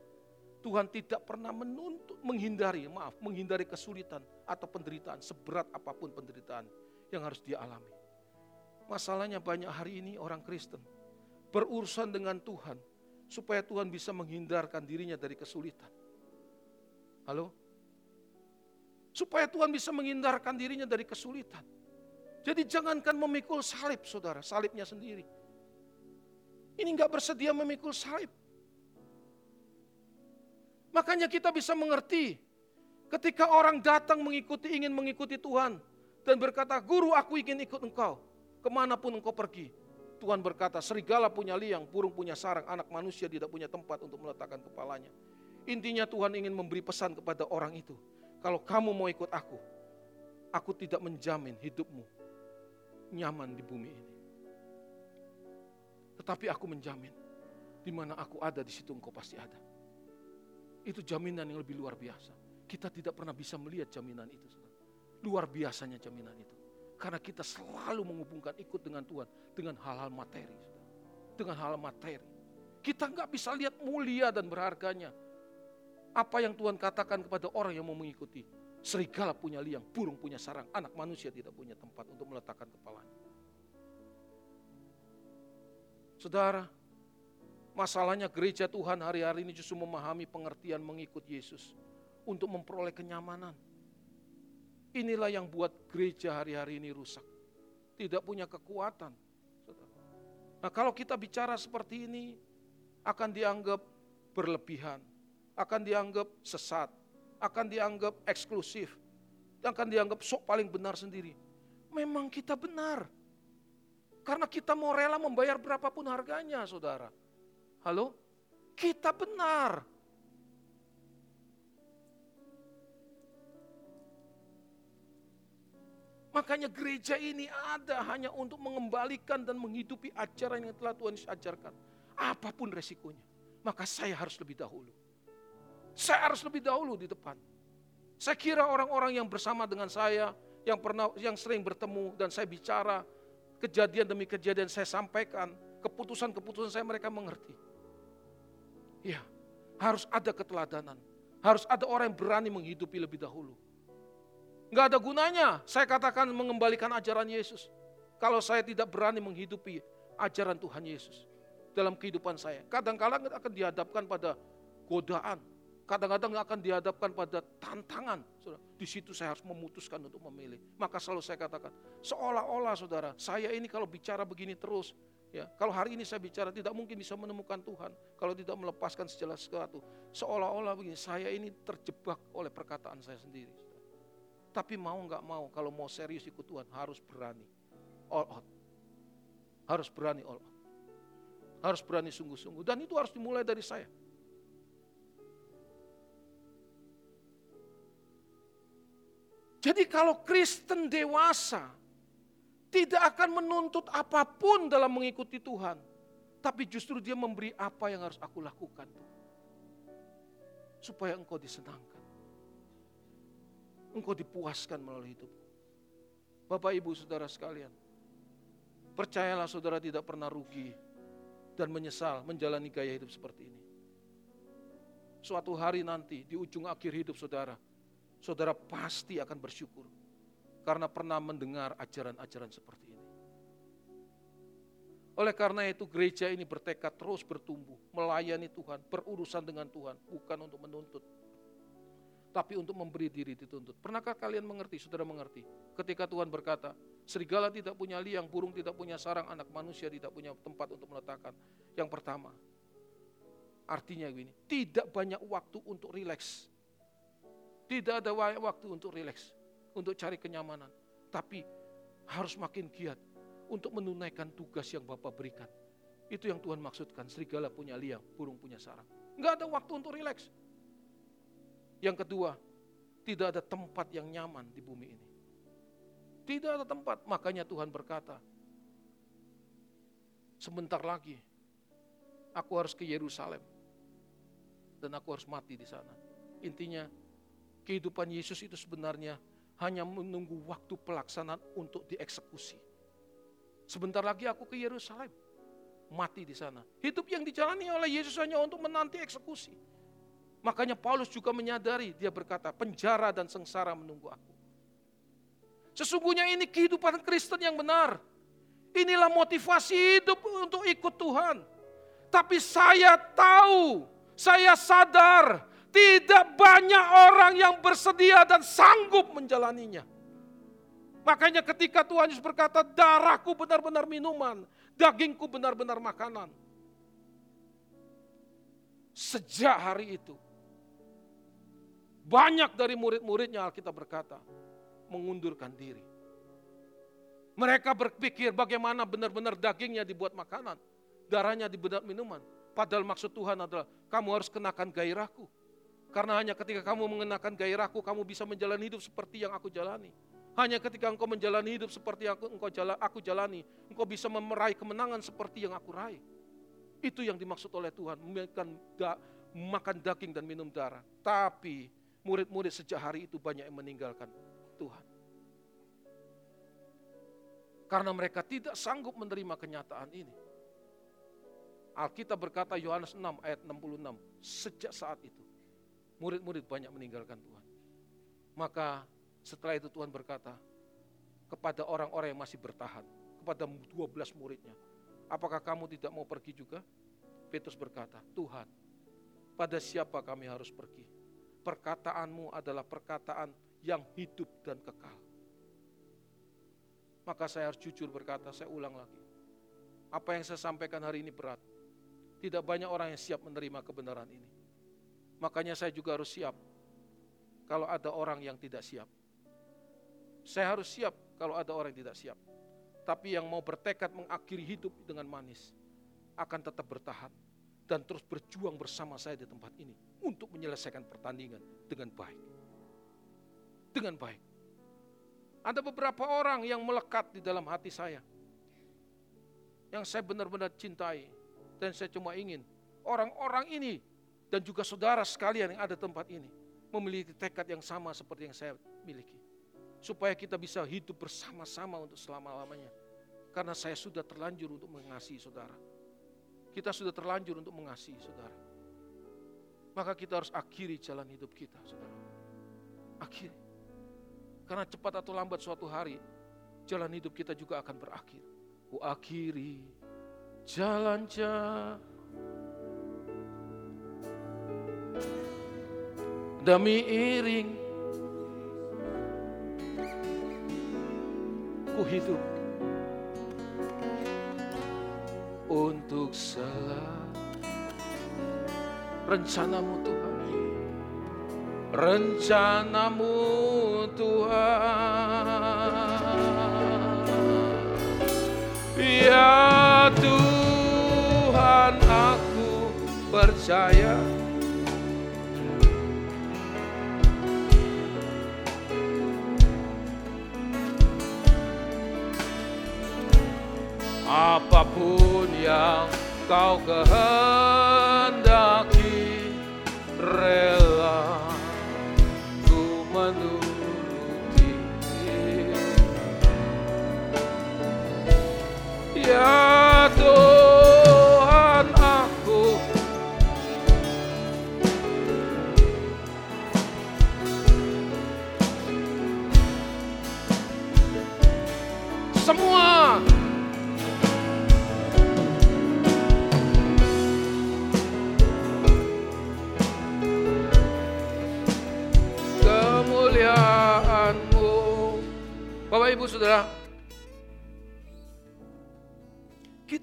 Tuhan tidak pernah menuntut, menghindari, maaf, menghindari kesulitan atau penderitaan seberat apa pun penderitaan yang harus dia alami. Masalahnya banyak hari ini orang Kristen berurusan dengan Tuhan supaya Tuhan bisa menghindarkan dirinya dari kesulitan. Halo? Supaya Tuhan bisa menghindarkan dirinya dari kesulitan. Jadi jangankan memikul salib, saudara, salibnya sendiri. Ini nggak bersedia memikul salib. Makanya kita bisa mengerti ketika orang datang mengikuti, ingin mengikuti Tuhan. Dan berkata, guru aku ingin ikut engkau. Ke mana pun engkau pergi. Tuhan berkata, serigala punya liang, burung punya sarang, anak manusia tidak punya tempat untuk meletakkan kepalanya. Intinya Tuhan ingin memberi pesan kepada orang itu. Kalau kamu mau ikut aku, aku tidak menjamin hidupmu nyaman di bumi ini. Tetapi aku menjamin, di mana aku ada, di situ engkau pasti ada. Itu jaminan yang lebih luar biasa. Kita tidak pernah bisa melihat jaminan itu. Luar biasanya jaminan itu. Karena kita selalu menghubungkan ikut dengan Tuhan dengan hal-hal materi. Dengan hal materi. Kita nggak bisa lihat mulia dan berharganya. Apa yang Tuhan katakan kepada orang yang mau mengikuti. Serigala punya liang, burung punya sarang, anak manusia tidak punya tempat untuk meletakkan kepalanya. Saudara, Masalahnya gereja Tuhan hari-hari ini justru memahami pengertian mengikut Yesus untuk memperoleh kenyamanan. Inilah yang buat gereja hari-hari ini rusak. Tidak punya kekuatan. Nah kalau kita bicara seperti ini, akan dianggap berlebihan, akan dianggap sesat, akan dianggap eksklusif, akan dianggap sok paling benar sendiri. Memang kita benar. Karena kita mau rela membayar berapapun harganya, saudara. Halo? Kita benar. Makanya gereja ini ada hanya untuk mengembalikan dan menghidupi ajaran yang telah Tuhan ajarkan. Apa pun resikonya. Maka saya harus lebih dahulu. Saya harus lebih dahulu di depan. Saya kira orang-orang yang bersama dengan saya, yang pernah, yang sering bertemu dan saya bicara, kejadian demi kejadian saya sampaikan, keputusan-keputusan saya mereka mengerti. Ya, harus ada keteladanan. Harus ada orang yang berani menghidupi lebih dahulu. Enggak ada gunanya saya katakan mengembalikan ajaran Yesus. Kalau saya tidak berani menghidupi ajaran Tuhan Yesus dalam kehidupan saya. Kadang-kadang akan dihadapkan pada godaan. Kadang-kadang akan dihadapkan pada tantangan. Di situ saya harus memutuskan untuk memilih. Maka selalu saya katakan, seolah-olah saudara, saya ini kalau bicara begini terus, Ya, kalau hari ini saya bicara tidak mungkin bisa menemukan Tuhan kalau tidak melepaskan segala sesuatu. Seolah-olah begini, saya ini terjebak oleh perkataan saya sendiri. Tapi mau nggak mau, kalau mau serius ikut Tuhan harus berani. All out. Harus berani all out. Harus berani sungguh-sungguh. Dan itu harus dimulai dari saya. Jadi kalau Kristen dewasa, tidak akan menuntut apa pun dalam mengikuti Tuhan. Tapi justru dia memberi apa yang harus aku lakukan. Supaya engkau disenangkan. Engkau dipuaskan melalui hidup. Bapak ibu saudara sekalian. Percayalah saudara tidak pernah rugi dan menyesal menjalani gaya hidup seperti ini. Suatu hari nanti di ujung akhir hidup saudara, saudara pasti akan bersyukur karena pernah mendengar ajaran-ajaran seperti ini. Oleh karena itu gereja ini bertekad terus bertumbuh, melayani Tuhan, berurusan dengan Tuhan, bukan untuk menuntut. Tapi untuk memberi diri dituntut. Pernahkah kalian mengerti, saudara mengerti? Ketika Tuhan berkata, serigala tidak punya liang, burung tidak punya sarang, anak manusia tidak punya tempat untuk meletakkan. Yang pertama, artinya begini, tidak banyak waktu untuk rileks. Tidak ada waktu untuk rileks untuk cari kenyamanan. Tapi harus makin giat untuk menunaikan tugas yang Bapak berikan. Itu yang Tuhan maksudkan, serigala punya liang, burung punya sarang. Enggak ada waktu untuk rileks. Yang kedua, tidak ada tempat yang nyaman di bumi ini. Tidak ada tempat, makanya Tuhan berkata, sebentar lagi aku harus ke Yerusalem dan aku harus mati di sana. Intinya kehidupan Yesus itu sebenarnya hanya menunggu waktu pelaksanaan untuk dieksekusi. Sebentar lagi aku ke Yerusalem, mati di sana. Hidup yang dijalani oleh Yesus hanya untuk menanti eksekusi. Makanya Paulus juga menyadari, dia berkata, penjara dan sengsara menunggu aku. Sesungguhnya ini kehidupan Kristen yang benar. Inilah motivasi hidup untuk ikut Tuhan. Tapi saya tahu, saya sadar, tidak banyak orang yang bersedia dan sanggup menjalaninya. Makanya ketika Tuhan Yesus berkata, darahku benar-benar minuman, dagingku benar-benar makanan. Sejak hari itu, banyak dari murid-muridnya Alkitab berkata, mengundurkan diri. Mereka berpikir bagaimana benar-benar dagingnya dibuat makanan, darahnya dibuat minuman. Padahal maksud Tuhan adalah kamu harus kenakan gairahku. Karena hanya ketika kamu mengenakan gairahku, kamu bisa menjalani hidup seperti yang aku jalani. Hanya ketika engkau menjalani hidup seperti yang aku, engkau jala, aku jalani, engkau bisa meraih kemenangan seperti yang aku raih. Itu yang dimaksud oleh Tuhan, makan, da, makan daging dan minum darah. Tapi murid-murid sejak hari itu banyak yang meninggalkan Tuhan. Karena mereka tidak sanggup menerima kenyataan ini. Alkitab berkata Yohanes 6 ayat 66, sejak saat itu murid-murid banyak meninggalkan Tuhan. Maka setelah itu Tuhan berkata kepada orang-orang yang masih bertahan, kepada 12 muridnya, apakah kamu tidak mau pergi juga? Petrus berkata, Tuhan, pada siapa kami harus pergi? Perkataanmu adalah perkataan yang hidup dan kekal. Maka saya harus jujur berkata, saya ulang lagi. Apa yang saya sampaikan hari ini berat. Tidak banyak orang yang siap menerima kebenaran ini. Makanya saya juga harus siap kalau ada orang yang tidak siap. Saya harus siap kalau ada orang yang tidak siap. Tapi yang mau bertekad mengakhiri hidup dengan manis akan tetap bertahan dan terus berjuang bersama saya di tempat ini untuk menyelesaikan pertandingan dengan baik dengan baik. Ada beberapa orang yang melekat di dalam hati saya. Yang saya benar-benar cintai. Dan saya cuma ingin orang-orang ini dan juga saudara sekalian yang ada tempat ini memiliki tekad yang sama seperti yang saya miliki. Supaya kita bisa hidup bersama-sama untuk selama-lamanya. Karena saya sudah terlanjur untuk mengasihi saudara. Kita sudah terlanjur untuk mengasihi saudara. Maka kita harus akhiri jalan hidup kita, saudara. Akhiri. Karena cepat atau lambat suatu hari jalan hidup kita juga akan berakhir. Ku akhiri jalan jalan demi iring ku hidup untuk salah rencanamu Tuhan rencanamu Tuhan. Ya Tuhan aku percaya Apa pun yang kau kehendaki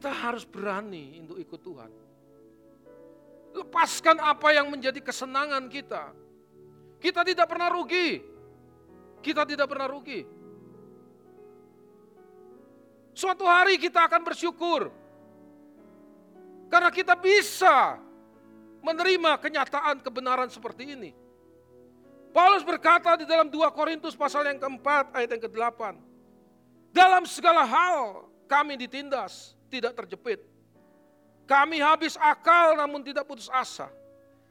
kita harus berani untuk ikut Tuhan. Lepaskan apa yang menjadi kesenangan kita. Kita tidak pernah rugi. Kita tidak pernah rugi. Suatu hari kita akan bersyukur. Karena kita bisa menerima kenyataan kebenaran seperti ini. Paulus berkata di dalam 2 Korintus pasal yang keempat ayat yang ke-8. Dalam segala hal kami ditindas, tidak terjepit. Kami habis akal namun tidak putus asa.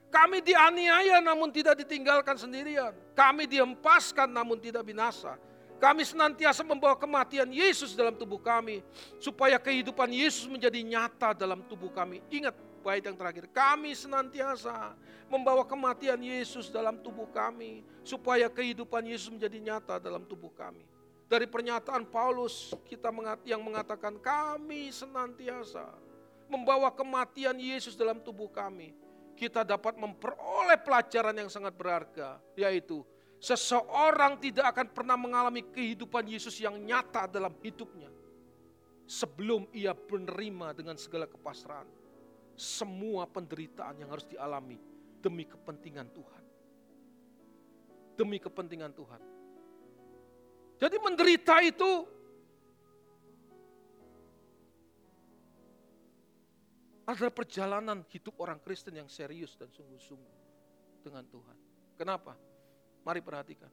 Kami dianiaya namun tidak ditinggalkan sendirian. Kami dihempaskan namun tidak binasa. Kami senantiasa membawa kematian Yesus dalam tubuh kami. Supaya kehidupan Yesus menjadi nyata dalam tubuh kami. Ingat bait yang terakhir. Kami senantiasa membawa kematian Yesus dalam tubuh kami. Supaya kehidupan Yesus menjadi nyata dalam tubuh kami. Dari pernyataan Paulus kita yang mengatakan kami senantiasa membawa kematian Yesus dalam tubuh kami kita dapat memperoleh pelajaran yang sangat berharga, yaitu seseorang tidak akan pernah mengalami kehidupan Yesus yang nyata dalam hidupnya sebelum ia menerima dengan segala kepasrahan semua penderitaan yang harus dialami demi kepentingan Tuhan. Demi kepentingan Tuhan. Jadi menderita itu adalah perjalanan hidup orang Kristen yang serius dan sungguh-sungguh dengan Tuhan. Kenapa? Mari perhatikan.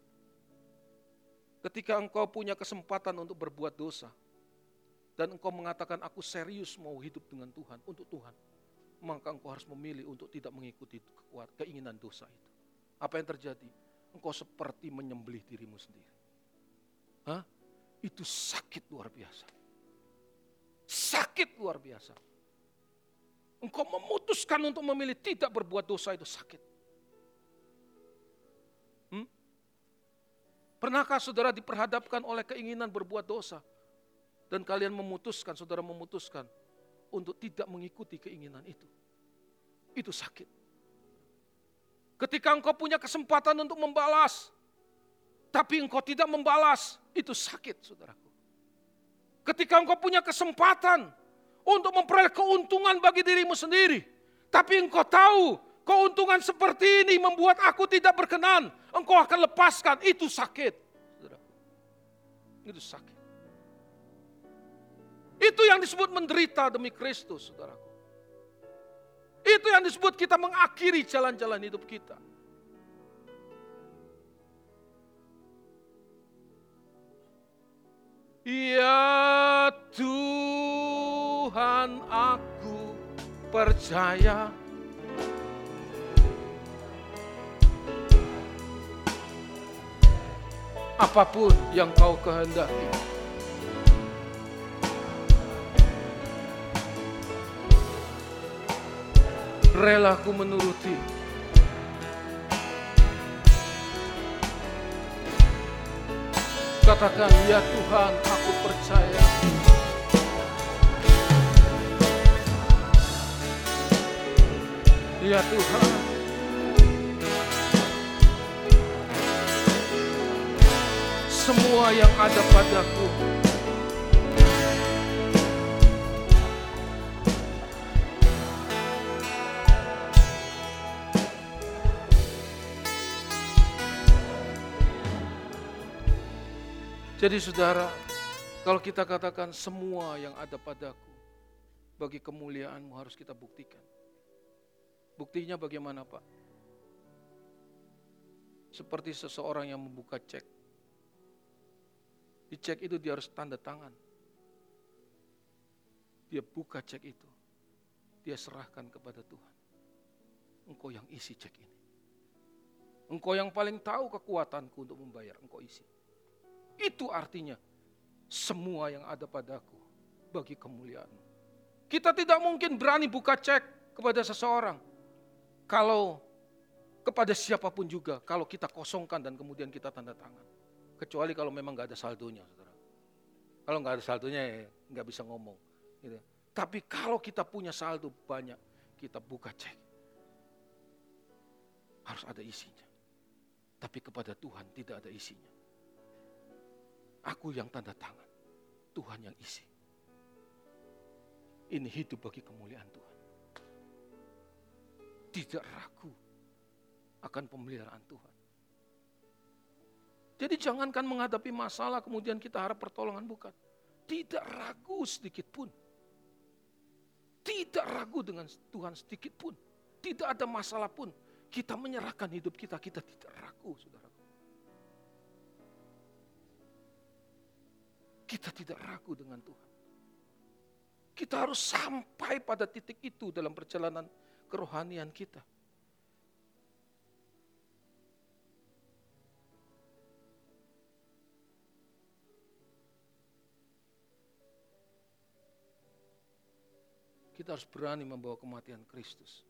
Ketika engkau punya kesempatan untuk berbuat dosa, dan engkau mengatakan aku serius mau hidup dengan Tuhan, untuk Tuhan, maka engkau harus memilih untuk tidak mengikuti keinginan dosa itu. Apa yang terjadi? Engkau seperti menyembelih dirimu sendiri. Hah? Itu sakit luar biasa. Sakit luar biasa. Engkau memutuskan untuk memilih tidak berbuat dosa itu sakit. Hmm? Pernahkah saudara diperhadapkan oleh keinginan berbuat dosa? Dan kalian memutuskan, saudara memutuskan untuk tidak mengikuti keinginan itu. Itu sakit. Ketika engkau punya kesempatan untuk membalas, tapi engkau tidak membalas, itu sakit saudaraku. Ketika engkau punya kesempatan untuk memperoleh keuntungan bagi dirimu sendiri. Tapi engkau tahu keuntungan seperti ini membuat aku tidak berkenan. Engkau akan lepaskan, itu sakit. Itu sakit. Itu yang disebut menderita demi Kristus, saudaraku. Itu yang disebut kita mengakhiri jalan-jalan hidup kita. Ya Tuhan aku percaya. Apa pun yang kau kehendaki. Rela ku menuruti Katakan, ya Tuhan, aku percaya. Ya Tuhan, semua yang ada padaku Jadi saudara, kalau kita katakan semua yang ada padaku, bagi kemuliaanmu harus kita buktikan. Buktinya bagaimana Pak? Seperti seseorang yang membuka cek. Di cek itu dia harus tanda tangan. Dia buka cek itu. Dia serahkan kepada Tuhan. Engkau yang isi cek ini. Engkau yang paling tahu kekuatanku untuk membayar, engkau isi. Itu artinya semua yang ada padaku bagi kemuliaan. Kita tidak mungkin berani buka cek kepada seseorang kalau kepada siapa pun juga kalau kita kosongkan dan kemudian kita tanda tangan. Kecuali kalau memang nggak ada saldonya, saudara. Kalau nggak ada saldonya ya nggak bisa ngomong. Gitu. Tapi kalau kita punya saldo banyak, kita buka cek. Harus ada isinya. Tapi kepada Tuhan tidak ada isinya. Aku yang tanda tangan. Tuhan yang isi. Ini hidup bagi kemuliaan Tuhan. Tidak ragu akan pemeliharaan Tuhan. Jadi jangankan menghadapi masalah kemudian kita harap pertolongan bukan. Tidak ragu sedikit pun. Tidak ragu dengan Tuhan sedikit pun. Tidak ada masalah pun. Kita menyerahkan hidup kita, kita tidak ragu saudara. kita tidak ragu dengan Tuhan. Kita harus sampai pada titik itu dalam perjalanan kerohanian kita. Kita harus berani membawa kematian Kristus.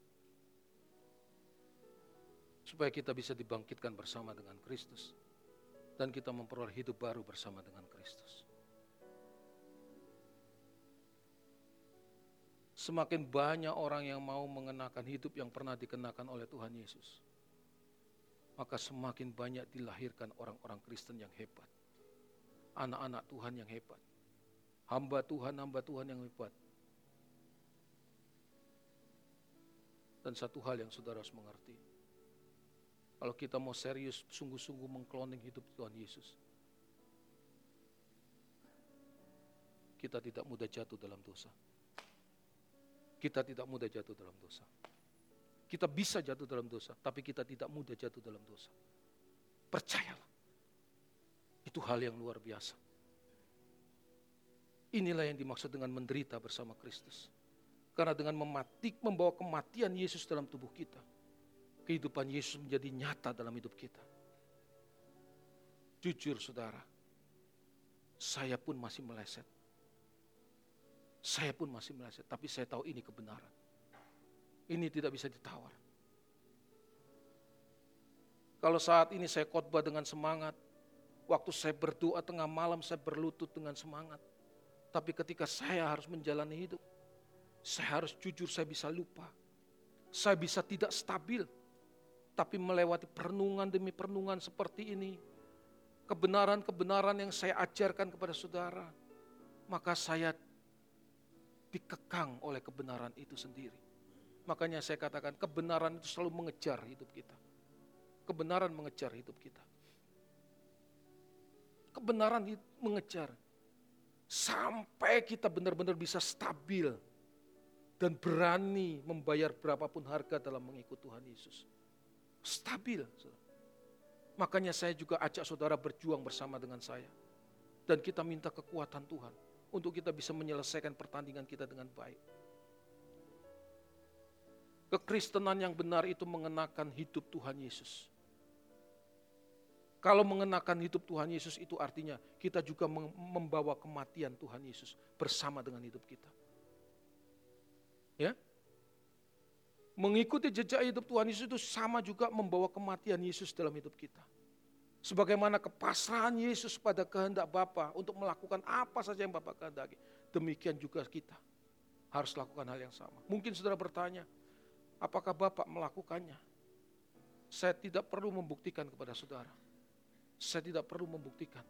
Supaya kita bisa dibangkitkan bersama dengan Kristus. Dan kita memperoleh hidup baru bersama dengan Kristus. Semakin banyak orang yang mau mengenakan hidup yang pernah dikenakan oleh Tuhan Yesus, maka semakin banyak dilahirkan orang-orang Kristen yang hebat, anak-anak Tuhan yang hebat, hamba Tuhan, hamba Tuhan yang hebat. Dan satu hal yang saudara harus mengerti, kalau kita mau serius, sungguh-sungguh mengkloning hidup Tuhan Yesus, kita tidak mudah jatuh dalam dosa. Kita tidak mudah jatuh dalam dosa. Kita bisa jatuh dalam dosa, tapi kita tidak mudah jatuh dalam dosa. Percayalah. Itu hal yang luar biasa. Inilah yang dimaksud dengan menderita bersama Kristus. Karena dengan mematik membawa kematian Yesus dalam tubuh kita, kehidupan Yesus menjadi nyata dalam hidup kita. Jujur saudara, saya pun masih meleset. Saya pun masih meleset, tapi saya tahu ini kebenaran. Ini tidak bisa ditawar. Kalau saat ini saya khotbah dengan semangat, waktu saya berdoa tengah malam saya berlutut dengan semangat. Tapi ketika saya harus menjalani hidup, saya harus jujur saya bisa lupa. Saya bisa tidak stabil. Tapi melewati perenungan demi perenungan seperti ini, kebenaran-kebenaran yang saya ajarkan kepada saudara, maka saya dikekang oleh kebenaran itu sendiri. Makanya saya katakan kebenaran itu selalu mengejar hidup kita. Kebenaran mengejar hidup kita. Kebenaran mengejar. Sampai kita benar-benar bisa stabil dan berani membayar berapapun harga dalam mengikut Tuhan Yesus. Stabil. Makanya saya juga ajak saudara berjuang bersama dengan saya. Dan kita minta kekuatan Tuhan untuk kita bisa menyelesaikan pertandingan kita dengan baik. Kekristenan yang benar itu mengenakan hidup Tuhan Yesus. Kalau mengenakan hidup Tuhan Yesus itu artinya kita juga membawa kematian Tuhan Yesus bersama dengan hidup kita. Ya. Mengikuti jejak hidup Tuhan Yesus itu sama juga membawa kematian Yesus dalam hidup kita. Sebagaimana kepasrahan Yesus pada kehendak Bapa untuk melakukan apa saja yang Bapa kehendaki. Demikian juga kita harus lakukan hal yang sama. Mungkin saudara bertanya, apakah Bapak melakukannya? Saya tidak perlu membuktikan kepada saudara. Saya tidak perlu membuktikan.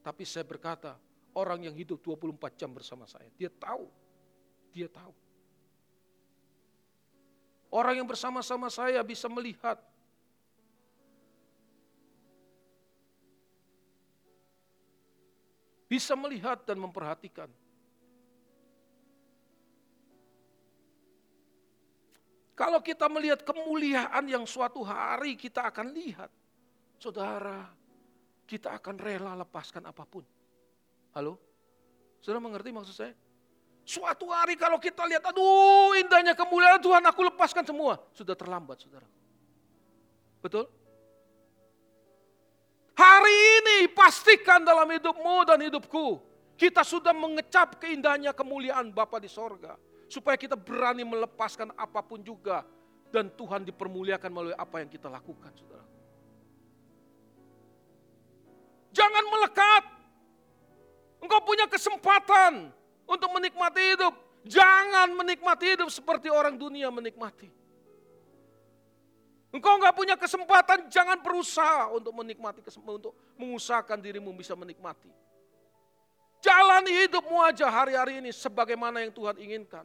Tapi saya berkata, orang yang hidup 24 jam bersama saya, dia tahu. Dia tahu. Orang yang bersama-sama saya bisa melihat bisa melihat dan memperhatikan. Kalau kita melihat kemuliaan yang suatu hari kita akan lihat, saudara, kita akan rela lepaskan apa pun. Halo? Saudara mengerti maksud saya? Suatu hari kalau kita lihat, aduh indahnya kemuliaan Tuhan, aku lepaskan semua. Sudah terlambat, saudara. Betul? Hari ini pastikan dalam hidupmu dan hidupku, kita sudah mengecap keindahannya kemuliaan Bapa di sorga. Supaya kita berani melepaskan apa pun juga. Dan Tuhan dipermuliakan melalui apa yang kita lakukan, saudara. Jangan melekat. Engkau punya kesempatan untuk menikmati hidup. Jangan menikmati hidup seperti orang dunia menikmati. Engkau nggak punya kesempatan, jangan berusaha untuk menikmati, untuk mengusahakan dirimu bisa menikmati. Jalani hidupmu aja hari-hari ini sebagaimana yang Tuhan inginkan.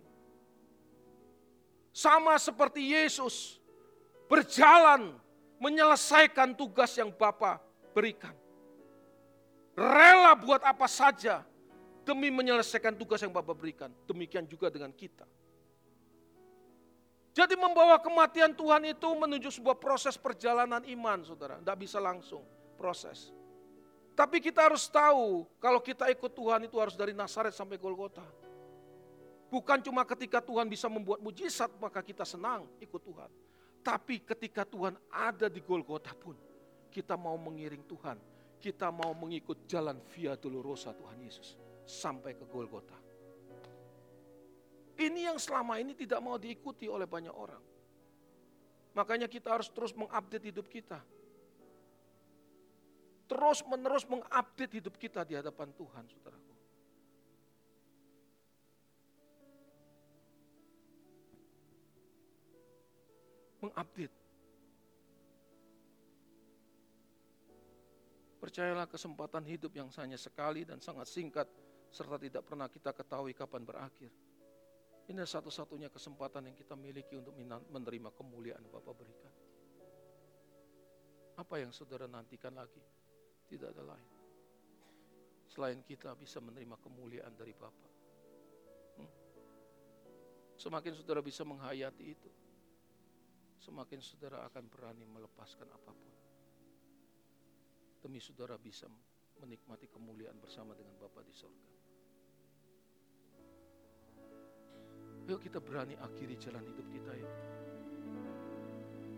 Sama seperti Yesus berjalan menyelesaikan tugas yang Bapa berikan. Rela buat apa saja demi menyelesaikan tugas yang Bapak berikan. Demikian juga dengan kita. Jadi membawa kematian Tuhan itu menuju sebuah proses perjalanan iman, saudara. Tidak bisa langsung proses. Tapi kita harus tahu kalau kita ikut Tuhan itu harus dari Nasaret sampai Golgota. Bukan cuma ketika Tuhan bisa membuat mujizat maka kita senang ikut Tuhan. Tapi ketika Tuhan ada di Golgota pun kita mau mengiring Tuhan. Kita mau mengikut jalan Via Dolorosa Tuhan Yesus sampai ke Golgota. Ini yang selama ini tidak mau diikuti oleh banyak orang. Makanya kita harus terus mengupdate hidup kita. Terus menerus mengupdate hidup kita di hadapan Tuhan, saudaraku. Mengupdate. Percayalah kesempatan hidup yang hanya sekali dan sangat singkat serta tidak pernah kita ketahui kapan berakhir. Ini satu-satunya kesempatan yang kita miliki untuk menerima kemuliaan Bapak berikan. Apa yang saudara nantikan lagi? Tidak ada lain. Selain kita bisa menerima kemuliaan dari Bapak. Hmm? Semakin saudara bisa menghayati itu, semakin saudara akan berani melepaskan apa pun. Demi saudara bisa menikmati kemuliaan bersama dengan Bapak di sorga. Yuk kita berani akhiri jalan hidup kita yuk.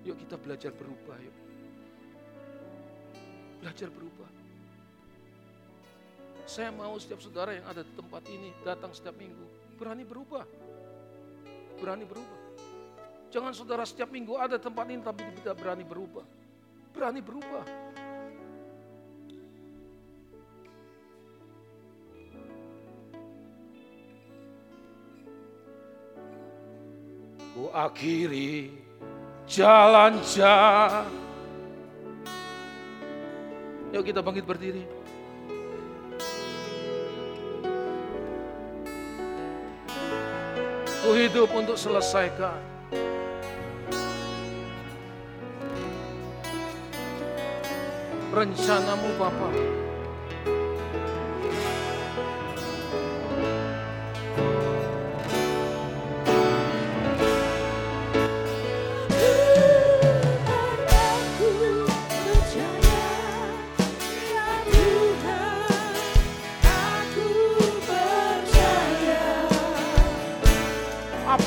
Yuk kita belajar berubah yuk. Belajar berubah. Saya mau setiap saudara yang ada di tempat ini datang setiap minggu. Berani berubah. Berani berubah. Jangan saudara setiap minggu ada tempat ini tapi tidak berani berubah. Berani berubah. Akhiri jalan-jalan. Yuk kita bangkit berdiri. Ku hidup untuk selesaikan rencanamu Bapak.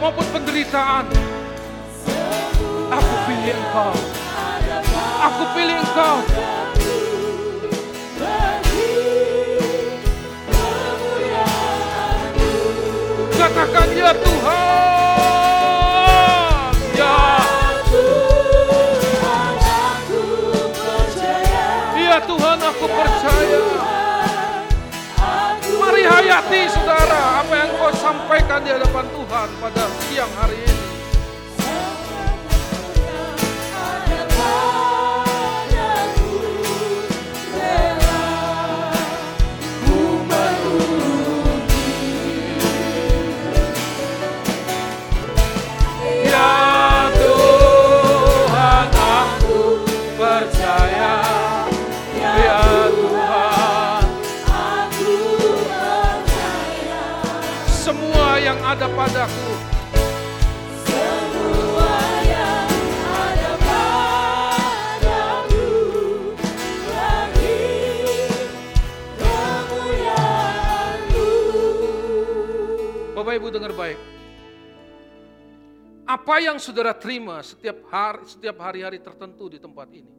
maupun penderitaan. Aku pilih Engkau. Aku pilih Engkau. Katakan ya Tuhan. Ya. Ya percaya. Mari hayati saudara apa yang kau sampaikan di hadapan Tuhan pada siang hari ini. Terima setiap hari setiap hari-hari tertentu di tempat ini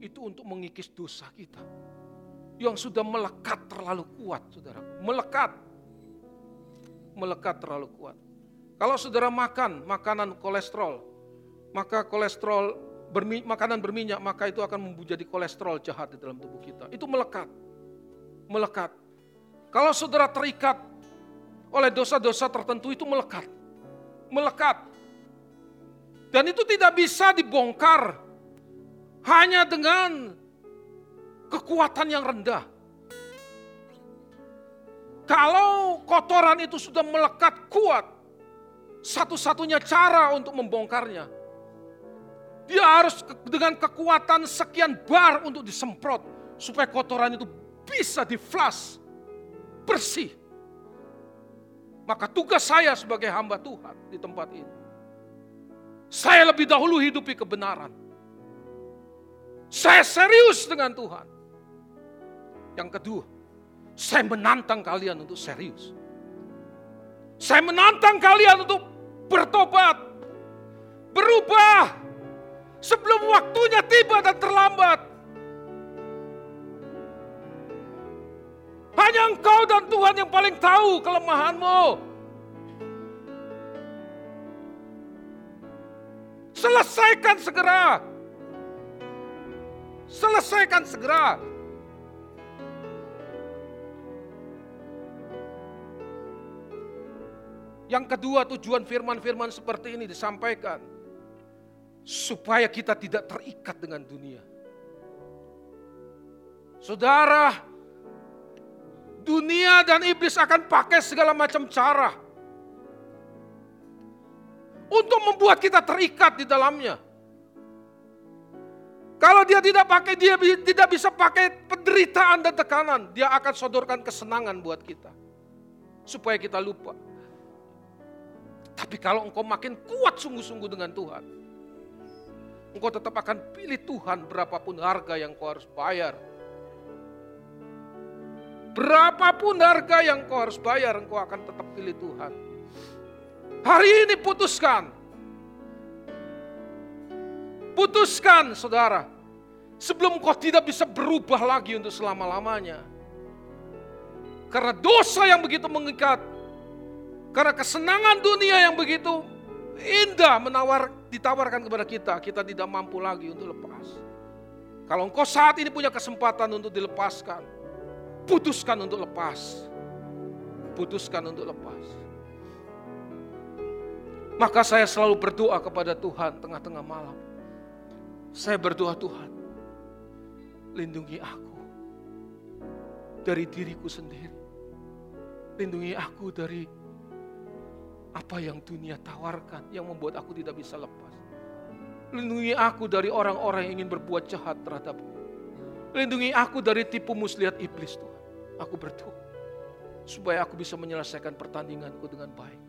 itu untuk mengikis dosa kita. Yang sudah melekat terlalu kuat, saudara. Melekat. Melekat terlalu kuat. Kalau saudara makan makanan kolesterol, maka kolesterol bermi, makanan berminyak, maka itu akan menjadi kolesterol jahat di dalam tubuh kita. Itu melekat. Melekat. Kalau saudara terikat oleh dosa-dosa tertentu itu melekat. Melekat. Dan itu tidak bisa dibongkar hanya dengan kekuatan yang rendah. Kalau kotoran itu sudah melekat kuat, satu-satunya cara untuk membongkarnya, dia harus dengan kekuatan sekian bar untuk disemprot, supaya kotoran itu bisa di flash, bersih. Maka tugas saya sebagai hamba Tuhan di tempat ini. Saya lebih dahulu hidupi kebenaran. Saya serius dengan Tuhan. Yang kedua, saya menantang kalian untuk serius. Saya menantang kalian untuk bertobat, berubah sebelum waktunya tiba dan terlambat. Hanya engkau dan Tuhan yang paling tahu kelemahanmu. Selesaikan segera. Selesaikan segera. Yang kedua tujuan firman-firman seperti ini disampaikan supaya kita tidak terikat dengan dunia. Saudara, Dunia dan iblis akan pakai segala macam cara untuk membuat kita terikat di dalamnya. Kalau dia tidak pakai, dia tidak bisa pakai penderitaan dan tekanan. Dia akan sodorkan kesenangan buat kita. Supaya kita lupa. Tapi kalau engkau makin kuat sungguh-sungguh dengan Tuhan. Engkau tetap akan pilih Tuhan berapapun harga yang kau harus bayar Berapapun harga yang kau harus bayar, engkau akan tetap pilih Tuhan. Hari ini putuskan. Putuskan saudara. Sebelum kau tidak bisa berubah lagi untuk selama-lamanya. Karena dosa yang begitu mengikat. Karena kesenangan dunia yang begitu indah menawar, ditawarkan kepada kita. Kita tidak mampu lagi untuk lepas. Kalau engkau saat ini punya kesempatan untuk dilepaskan Putuskan untuk lepas. Putuskan untuk lepas. Maka saya selalu berdoa kepada Tuhan tengah-tengah malam. Saya berdoa Tuhan, lindungi aku dari diriku sendiri. Lindungi aku dari apa yang dunia tawarkan yang membuat aku tidak bisa lepas. Lindungi aku dari orang-orang yang ingin berbuat jahat terhadapku. Lindungi aku dari tipu muslihat iblis Tuhan. Aku berdoa supaya aku bisa menyelesaikan pertandinganku dengan baik.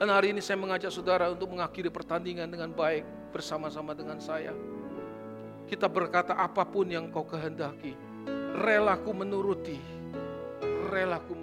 Dan hari ini saya mengajak saudara untuk mengakhiri pertandingan dengan baik bersama-sama dengan saya. Kita berkata apa pun yang kau kehendaki, relaku menuruti, relaku